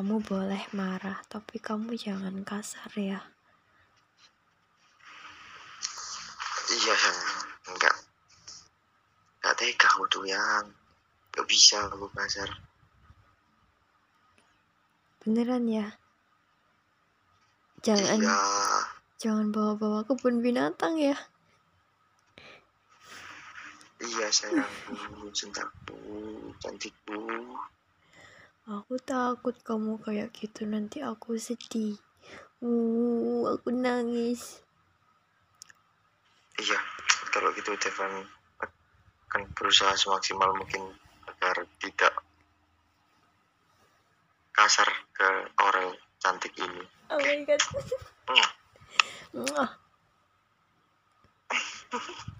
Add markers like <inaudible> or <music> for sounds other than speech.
Kamu boleh marah, tapi kamu jangan kasar ya. Iya sayang, enggak. Enggak tega tuh yang Gak bisa aku kasar. Beneran ya? Jangan Iya, jangan bawa-bawa kebun binatang ya. iya sayangku, cintaku, cantikku. Aku takut kamu kayak gitu nanti aku sedih. Uh, aku nangis. Iya, kalau gitu Devan akan berusaha semaksimal mungkin agar tidak kasar ke orang cantik ini. Oh my god. <laughs> Mwah. <laughs>